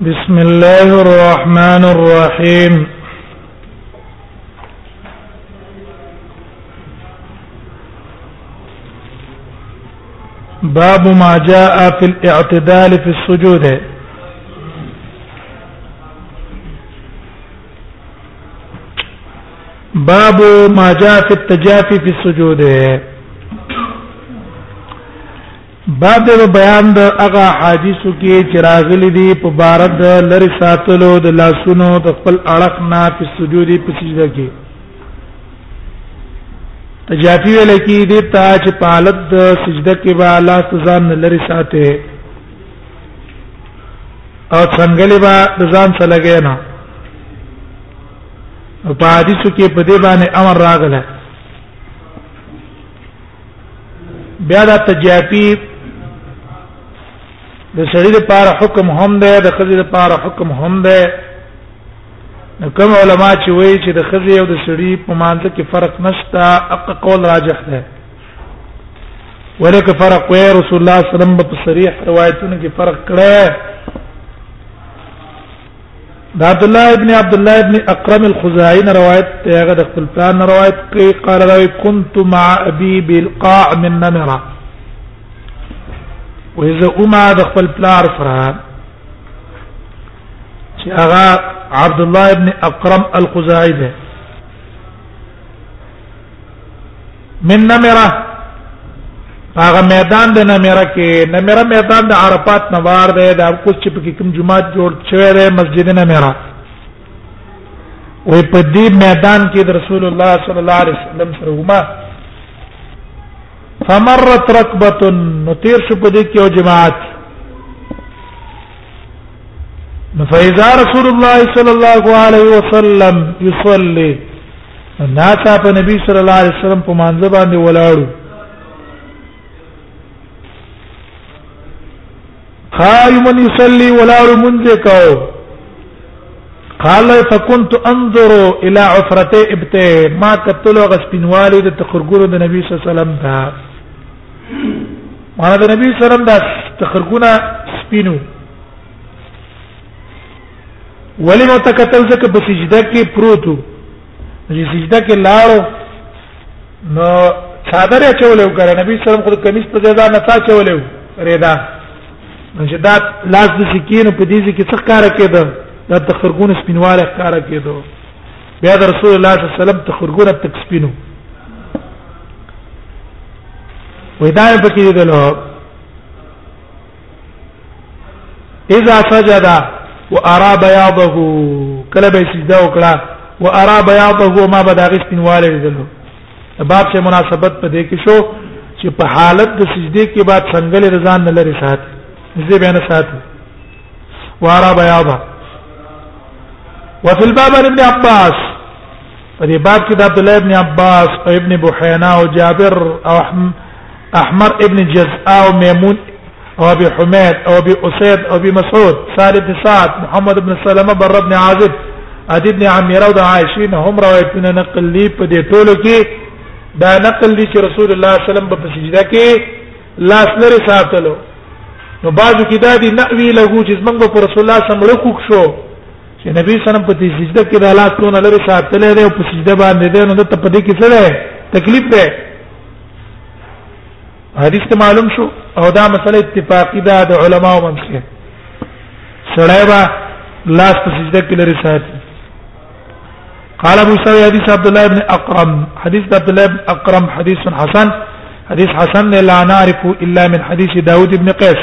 بسم الله الرحمن الرحيم باب ما جاء في الاعتدال في السجود باب ما جاء في التجافي في السجود باب د بیان د هغه حدیثو کې چې راغلي دي په بار د لری ساتلو د لاسونو د خپل اړخ نه په سجودي په سجده کې تجافی ویل کې دي ته چې په حالت د سجده کې به الله سزا نه لری ساته او څنګه با د ځان سره لګی نه په حدیثو کې په دې باندې امر راغله بیا د تجاپی د سړي لپاره حکم هم دی د خځې لپاره حکم هم دی نو کوم علما چې وایي چې د خځې او د سړي په مانځ کې فرق نشته اق قول راجح دی ولکه فرق وې رسول الله صلی الله علیه وسلم په صریح روایتونو کې فرق کړی دا عبد الله ابن عبد الله ابن اقرم الخزاعي روایت ته هغه د خپل پلان روایت کوي قال راوي كنت مع ابي بالقاع من نمره واذا امه د خپل پلار سره چې هغه عبد الله ابن اقرم الخزاعي ده من نمره هغه میدان د نمره کې نمره میدان د عرفات نه بار دی د کوڅ چې پکې کوم جمعات جوړ شوی دی مسجد نمره وې په دې میدان کې د رسول الله صلی الله علیه وسلم سره وما فمرت ركبه نو تیر شو په دې کې او جماعت فإذا رسول الله صلى الله عليه وسلم يصلي الناس په نبی صلی الله علیه وسلم په مانځ باندې ولاړو قائم يصلي ولاړو منځ کاو قال فكنت انظر الى عفرتي ابته ما قتلوا غسبنوالي د تخرجونو د نبی صلی الله علیه وسلم دا ما د نبی صلی الله علیه وسلم دا تخرجونه سپینو ولې ما ته قتل ځکه په سجده کې پروتو چې سجده کې لاړو نو څادر یې چولې وکړه نبی صلی الله علیه وسلم خود کمیس په ځای نه تا چولې ریدا چې دا لاس د سکینو په دې کې څه کار کېده دا تخرګون سپینواله کار کېده بیا د رسول الله صلی الله علیه وسلم تخرګون تک سپینو وې دا په کې دلو اذا سجد وارى بياضه کله به سجده وکړه وارى بياضه ما بدا غسنواله دلو باب سے مناسبت په دې کې شو چې په حالت د سجدي کې بعد څنګه رضان نه لري سات زه بیان سات وارا بیاضه وفي الباب عن ابن عباس په دې باب کې د عبد الله ابن عباس او ابن بحینا او جابر او احمر ابن جزعه او میمون او ابي حميد او ابي اسيد او ابي مسعود سالم بن سعد محمد بن سلمة بر ابن عازب ادي ابن عميره او عائشه نه هم روایتونه نقل لي په دې ټولو کې دا نقل لي چې رسول الله صلی الله عليه وسلم په سجده کې لاس لري ساتلو نو بعضو کې دا دي نقوي له جسمنګ په رسول الله صلی الله عليه وسلم رکوع شو چې نبی سلام په سجده کې د الله څخه لري ساتلې ده او په سجده باندې ده نو ته په دې کې څه ده تکلیف ده حدیث ته معلوم شو او دا مسله اتفاقی ده د علماو منځ سړی با لاس په سجده کې لري ساتي قال ابو سعيد حديث عبد الله بن اقرم حديث عبد الله بن اقرم حديث حسن حديث حسن لا نعرف الا من حديث داود بن قيس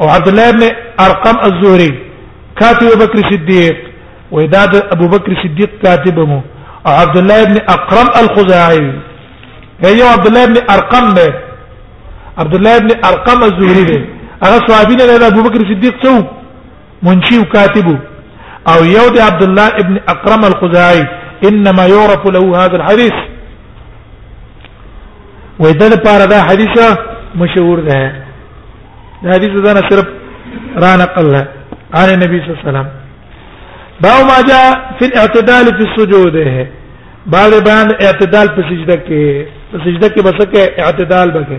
عبد الله بن ارقم الزهري كاتب ابو بكر الصديق وإداد ابو بكر الصديق كاتبهم وعبد الله بن اقرم الخزاعي هي عبد الله بن ارقم ده عبد الله ابن ارقم الزهري دی هغه صحابي نه ابو بکر صدیق څو منشي او کاتب او یو د عبد الله ابن اقرم الخزاعي انما يعرف له هذا الحديث وده لپاره دا حدیث مشهور ده دا حدیث دا نه صرف را نقل ده عن النبي صلى الله عليه وسلم باو ما جاء في الاعتدال في السجود ہے بعد بیان اعتدال په سجده کې په سجده کې بس کې اعتدال بکې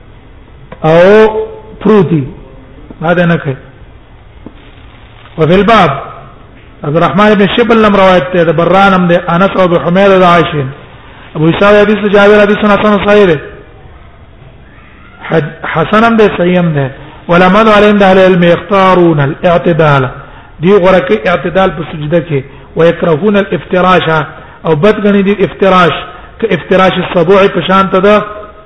او پروتي ما ده نه کوي وفي الباب عبد الرحمن بن شبل لم روایت ته ده بران هم ده انس او حمید ده عائشه ابو اسحاق حدیث جابر حدیث حسن صحیح ده حسن هم ده صحیح هم ده علماء علم ده العلم يختارون الاعتدال دی غره کې اعتدال په سجده کې ويكرهون الافتراش او بدګنی دی افتراش ک افتراش السبوع په شان ته ده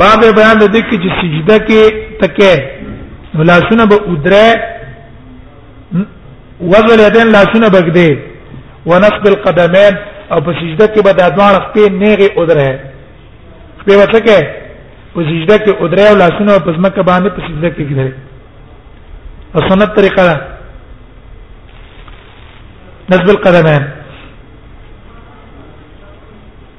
باب بیان د دې کې چې سجده کې تکه لاسونه به ودره وزل یدین لاسونه بغدې ونصب القدمین او په سجده کې به د ادوار خپې نیغه ودره خپې وڅکه په سجده کې ودره او لاسونه په ځمکه باندې په سجده کې ګرځي او سنت طریقه ده نصب القدمین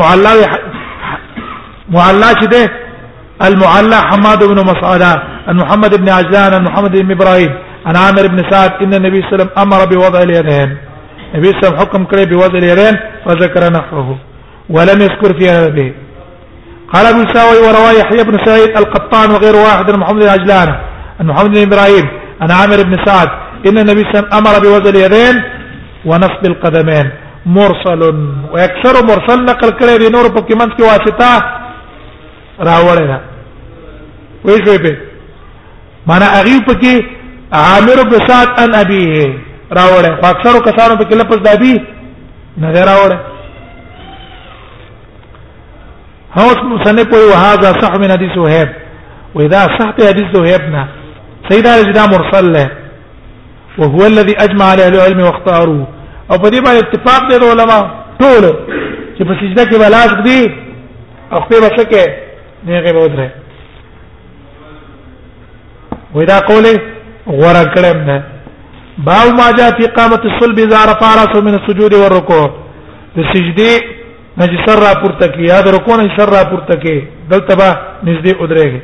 معلى معلى شده المعلى حماد بن مصعده ان محمد بن عجلان ان محمد بن ابراهيم ان عامر بن سعد ان النبي صلى الله عليه وسلم امر بوضع اليدين النبي صلى الله عليه وسلم حكم كره بوضع اليدين فذكر نحوه ولم يذكر فيها به قال ابن ساوي وروى يحيى بن سعيد القطان وغير واحد عن محمد بن عجلان عن محمد بن ابراهيم عن عامر بن سعد ان النبي صلى الله عليه وسلم امر بوزن اليدين ونصب القدمين مرسل واكثر مرسل نقل کړي دي نور په کې منځ کې واسطه راوړل نه وې شوې په معنا اغي په کې عامر بن سعد ان ابي راوړل خو اکثر کسانو په کې لفظ د ابي نه راوړل هوس مصنف وي وهذا صح من حديث وهب واذا صح حديث وهبنا سيدنا رجدا مرسل له وهو الذي اجمع عليه العلم واختاره او په دې باندې اتفاق دی علماء ټول چې په سجده کې بلاغ دی او په بشکه نه غي بودره ودا قوله غره کړم نه باو ما جاء في قامه الصلب اذا رفع راسه من السجود والركوع د سجدي نجسر را پورته کی یاد رکو نجسر را پورته کی دلته به نږدې ودرېږي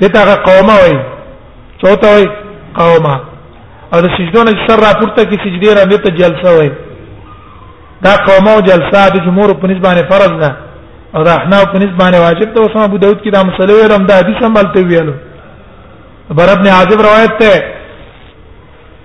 دته هغه قومه وای چوته وای قومه او د سجدونه سر را پورته کی سجدي را دته جلسه وای دا قومه او جلسه د جمهور په نسبت باندې فرض ده او د احناف په نسبت باندې واجب ده اوس ابو داود کې دا مسله ویل هم دا حدیث هم بلته ویل بر ابن عازب روایت ته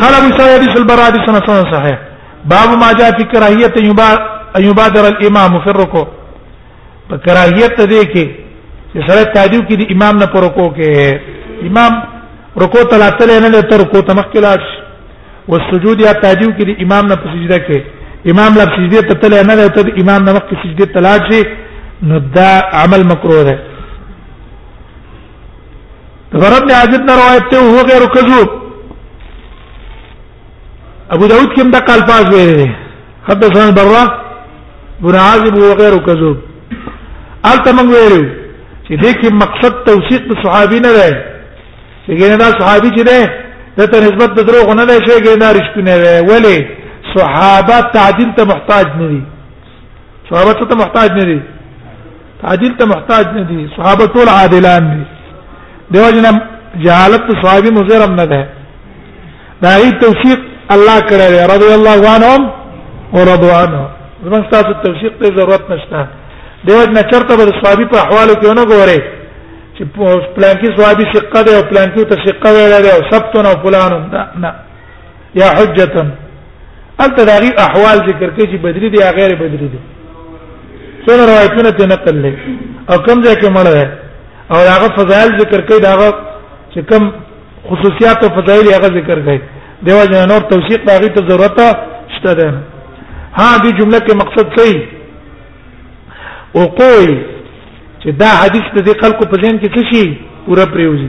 قال ابو سعيد حديث البراء دي سنه سنه صحيح باب ما جاء في كراهيه ان يبادر الامام في الركوع په کراهیت ته دی کې چې سره تعجب کې د امام نه پر رکوع کې امام رکوع ته لاتل نه له تر رکوع ته مخکې لاړ والسجود یا تعجب کې د امام نه په سجده کې امام لا سجده ته تل نه له تر امام نه مخکې سجده ته لاړ شي نو دا عمل مکروه ده غرب نے عازب نہ روایت تے ہو غیر کذوب ابو داود کې دا قال فاز ویل دي حدثنا البراء بن عازب وغير كذوب الته موږ ویلو چې دې کې مقصد توثیق د صحابي نه دی چې ګینه دا صحابي چې دی د ته نسبت د دروغ نه دی شي ګینه رښتونه وی ولی صحابه تعدیل ته محتاج نه دي صحابه ته محتاج نه دي عادل ته محتاج نه دي صحابه ټول عادلان دي دیو جنم جهالت صحابي مزرم نه ده دا هی توثیق الله کړی دی رضی الله عنهم ورضوا عنه زموږ تاسو توثیق ته ضرورت نشته دیو جن چرته به صحابي په احوالو کې نه ګوري چې پلان کې صحابي ثقه ده او پلان کې ته ثقه ویل دی او ثبت نه فلان نه یا حجتن انت داغي احوال ذکر کوي چې بدلی دي غیر بدلی دي څونه روایتونه ته نقل لې او کوم ځای کې مړ ده او هغه فضایل ذکر کوي دا چې کوم خصوصیات او فضایل هغه ذکر کوي دیو جن نور توثیق باغی ته ضرورت شته ده ها دې جمله کې مقصد څه دی وقوي چې دا حدیث د خلکو په ذهن کې څه شي پورا پریوزي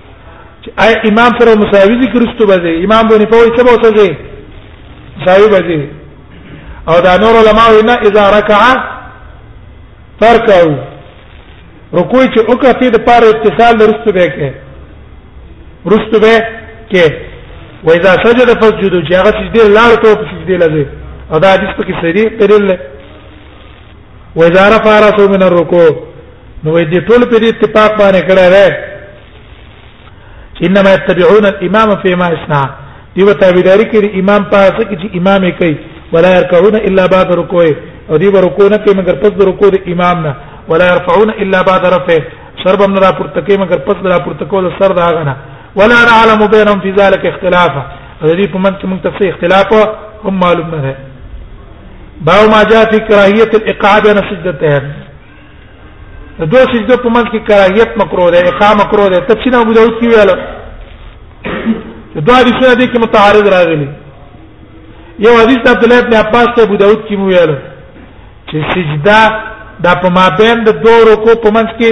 اي امام سره مساوي دي کرستو باندې امام باندې په وي سبا وسږي مساوي باندې او دا نور علماء نه اذا ركع فرکعوا رکوع چې وکړه ته د پاره اتصال درست به کې رست به کې واذا سجد فسجدوا چې هغه سجده لاړ ته په سجده لږه او دا حدیث په کې صحیح دلیل و اذا رفع راسه من الركوع نو دې ټول په دې اتفاق باندې کړه راي انما يتبعون الامام فيما اسنا دی و تابعداري کوي امام پاسه کې چې امام یې کوي ولا يركعون الا بعد ركوع او دی ورکو نه کوي مګر پس د رکوع د امام نه ولا يرفعون الا بعد رفع سربم نه را پورته کوي مګر پس را پورته کول سر دا غنه ولا نعلم بينهم في ذلك اختلافا دې په من کې موږ ته اختلاف هم معلوم نه ده باو ما جاء في كراهيه الاقعاء بين سجدتين د دوه سجده په منځ کې کراهیت مکروه ده اقامه مکروه ده تفسیر ابو داود کې ویل د دوه حدیثونه دي کې متعارض راغلي یو حدیث د عبد الله بن عباس ته ابو داود کې ویل چې سجده دا په مابین د دوه رکو په منځ کې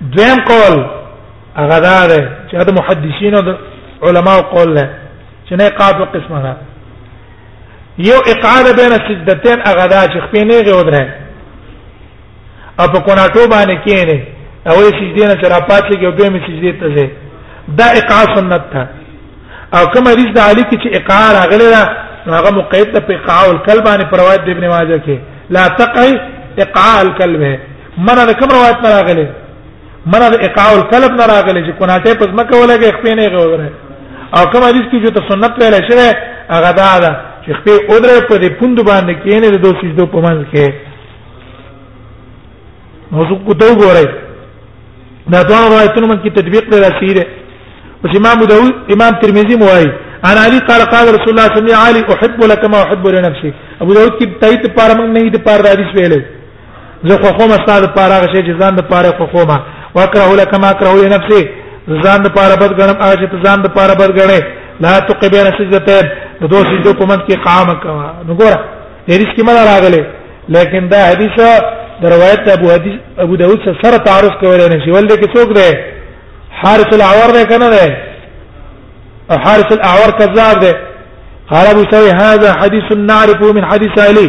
دویم قول هغه دا دی چې د محدثینو د علماو قول دی چې نه قاعده په قسمه ده یو اقعاده بین السجدتين هغه دا چې خپې نه غوډره او په کوناټو باندې کېنه او یې سجدې نه تر پاتې کې او دوی می سجدې ته ځي دا اقعا سنت ده او کوم حدیث د علی کې چې اقعا راغلی دا هغه مقید ته په اقعا الکلب باندې پروايت د ابن ماجه کې لا تقع اقعا الکلب منه د کوم روایت نه راغلی منه د اقاع القلب نه راغلی چې کوناټه پس مکه ولګي خپې نه غوړه او کوم حدیث کې چې ته سنت ویل شوی هغه دا ده چې خپې اودره په دې پوند باندې کېنه د دوه سجدو په منځ کې نو څو کو ته وګورئ دا ټول روایتونه من کې تطبیق دی راځي ده او امام داوود امام ترمذی موایي عن علي قال قال رسول الله صلى الله عليه وسلم علي احب لك ما احب لنفسي ابو داوود کې تایید پارمن نه دي پار حدیث ویلې زه خو خو ما ستاسو لپاره هغه شی چې ځان د پاره خو خو ما وکره لك ما اكره لنفسي ځان د پاره بد غنم هغه چې ځان د پاره بد غنې لا تقبل سجدتين د دوه سجدو په منځ کې قام کوا نو ګوره حدیث کې مله راغله لیکن دا حدیث د روایت ابو حدیث ابو داود سره تعارض کولای نه شي ولې کې څوک دی حارث الاعور دی کنه دی او حارث الاعور کذاب دی قال ابو سوي هذا حديث نعرفه من حديث علي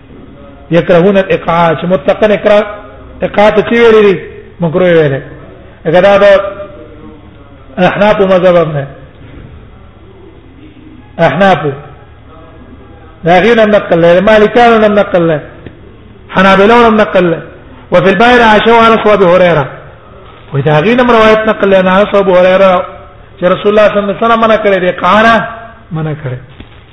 یکرهون الاقاع چې متقن اقرا اقاع ته چی ویلې دي مکروه ویلې اگر دا د احناف مذهب نه احناف دا غیر هم نقل له مالکانو هم نقل له حنابلو هم نقل له وفي الباير عائشه وانس وابي هريره واذا غیر هم روایت نقل له انس وابي هريره چې رسول الله صلی الله علیه وسلم منع کړی دی قانا منع کړی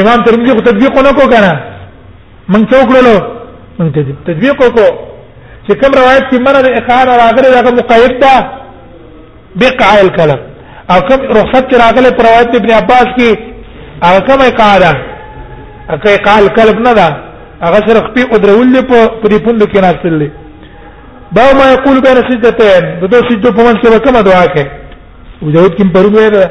امام ترمذی خو تطبیق نه کو کنه من څوک لولو من تطبیق کو چې کوم روایت کې منه د اقرار راغلی دا مقید ده بقع الكلام او کوم رخصت چې راغلی پر روایت ابن عباس کې هغه کوم قاعده هغه قال قلب نه ده هغه سره خپې او درول په پرې پوند کې ناشتل دي دا ما یقول بین سجدتین دو سجدو په منځ کې کومه دعا کوي وجود کې پرونه ده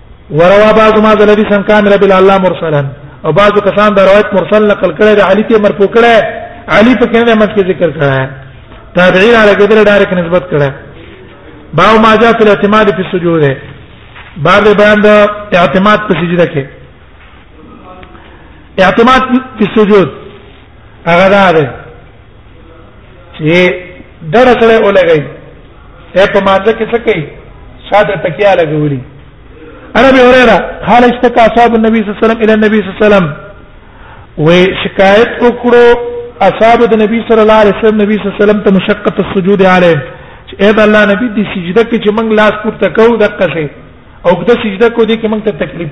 وروا بعض ما ذل حدیث ان کامل بلا الله مرسلا او بعض کسان دا روایت مرسل نقل کړي د علی ته مرفوع کړي علی په کنه مت کې ذکر کړي تابعین علی قدر ډایرک نسبت کړي باو ما جاء فی الاعتماد فی السجود بعد بیان د اعتماد په سجده کې اعتماد فی السجود هغه دا ده چې درسله ولګي ته په مانځه کې څه کوي شاته تکیا لګولي انا ابي هريره قال اشتكى اصحاب النبي صلى الله عليه وسلم الى النبي صلى الله عليه وسلم وشکایت وکړو اصحاب د نبی صلی الله علیه وسلم نبی صلی الله علیه وسلم ته مشقت السجود علیه چې اې د الله نبی د سجده کې چې موږ لاس پورته کوو د قصې او د سجده کو دي کې موږ ته تکلیف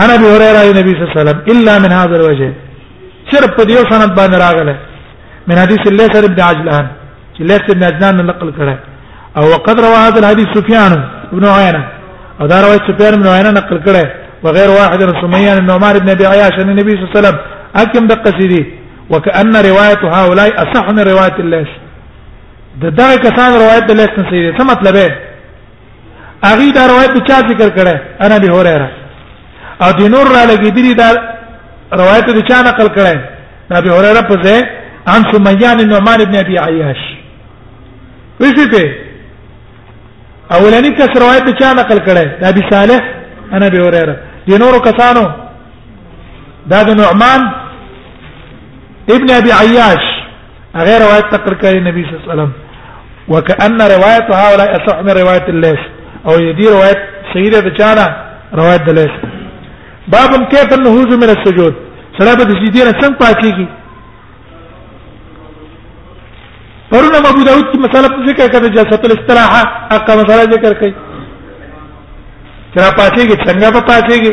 عن ابي هريره عن النبي صلى الله عليه وسلم الا من هذا الوجه صرف په دیو سند باندې راغله من حديث الله سر ابن عجلان چې الله سر ابن عجلان نقل کړه او وقد روى هذا الحديث سفيان بن عيينه او دا روایت سفيان بن عيينه نقل کړه وغير واحد سميه عن عمر بن ابي عياش عن النبي صلى الله عليه وسلم اكم دقسيدي وكأن روايه هؤلاء اصح من روايه الله د دغه کسان روایت د لیست نه صحیح ده څه مطلب دی اغي دا روایت چا ذکر کړه انا به هريره او د نور را لګي دي دا روایت د چا نقل کړه دا به هريره په ځای عن سميان النعمان ابن ابي عياش وشته اولنی کس روایت چا نقل کړه دا ابي صالح انا به هريره د نور کسانو دا د نعمان ابن ابي عياش غیر روایت نقل کړي نبی صلی الله علیه وسلم وکأن روایت هؤلاء اصح من روایت الليث او دې روایت سیده د چانه روایت د لیث باب کیف النهوز من السجود سره به د سجدې نه څنګه پاتېږي پرونه ابو داود کی مساله په ذکر کړه جلسه الاستراحه اقا مساله ذکر کړي تر پاتېږي څنګه په پاتېږي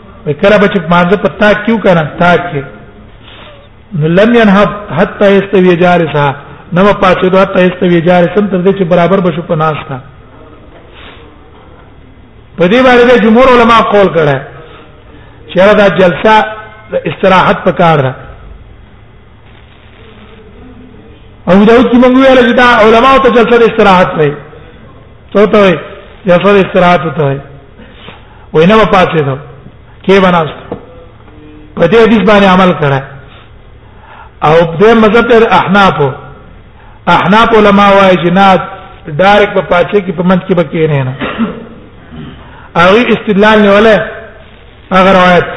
کله به چې مانزه په تا کیو کنه تا کې لم ينهض حتى يستوي جالسا نو پاتې دوه حتى يستوي جالسا تر دې چې برابر بشو په ناس تا په دې باندې جمهور علما قول کړه چې دا جلسه استراحت پکار ده او دا چې موږ ویل چې دا علما ته جلسه استراحت وایي څه ته وایي جلسه استراحت ته وایي وینه په پاتې ده کې بناست په دې حدیث باندې عمل کړه او دې مذهب احناف احناف علما وايي چې نه ډایرک په پاتې کې په منځ کې بکې نه نه او استدلال نه ولا هغه روایت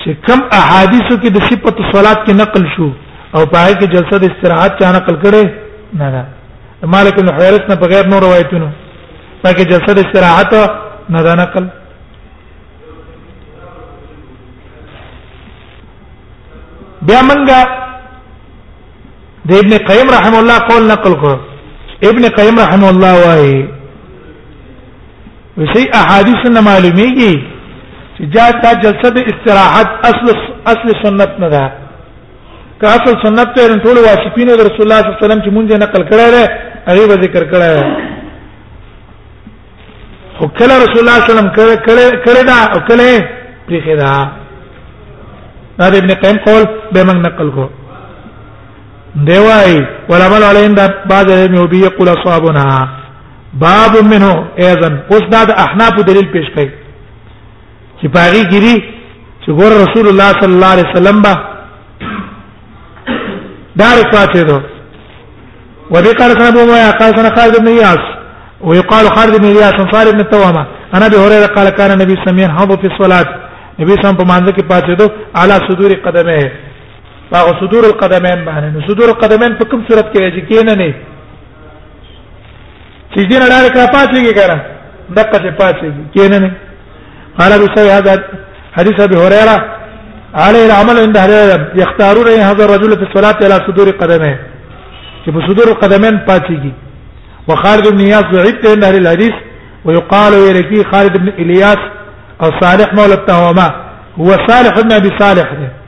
چې کم احادیثو کې د صفت الصلات کې نقل شو او پای کې جلسه د استراحت چا نقل کړي نه نه مالک بن حویرث نه بغیر نور روایتونو پکې جسد استراحت نه دا نقل بیا منګه د ابن قیم رحم الله قول نقل کړ ابن قیم رحم الله وايي وسی احادیث نه معلومیږي چې جاء تا جلسه استراحت اصل اصل سنت نه ده که اصل سنت ته ټول واصفین د رسول الله صلی الله علیه وسلم چې مونږ نقل کړی دی هغه به ذکر کړی دی خو کله رسول الله صلی الله علیه وسلم کړه کړه دا او کله پریخه دا دا ابن قیم قول به موږ نقل کو دی وای ولا مل علیهم دا بعض علم او بي يقول اصحابنا باب منه ايضا اوس دا د احناف دلیل پیش کړي چې پاغي کړي چې ګور رسول الله صلی الله علیه وسلم با دار فاتې دو وبي قال سنه ابو ما قال سنه خالد بن اياس ويقال خالد بن اياس انصار بن التوامه انا ابي هريره قال كان النبي صلى الله عليه وسلم ينهض في الصلاه نبی صلی الله علیه وسلم په مانځ کې پاتې دو على صدور قدمه هغه صدور القدمین باندې نو صدور القدمین په کوم صورت کې راځي کینه نه سجدي نه ډار کړه پاتېږي کنه دقه چې پاتېږي کینه نه قال ابو سعيد هذا حديث ابي هريره عليه العمل عند اهل العلم يختارون هذا الرجل في الصلاه على صدور قدمه چې په صدور قدمين پاتېږي وخالد بن اياس ضعيف عند اهل الحديث ويقال يركي خالد بن الياس او صالح مولى التهوما هو صالح بن ابي صالح ده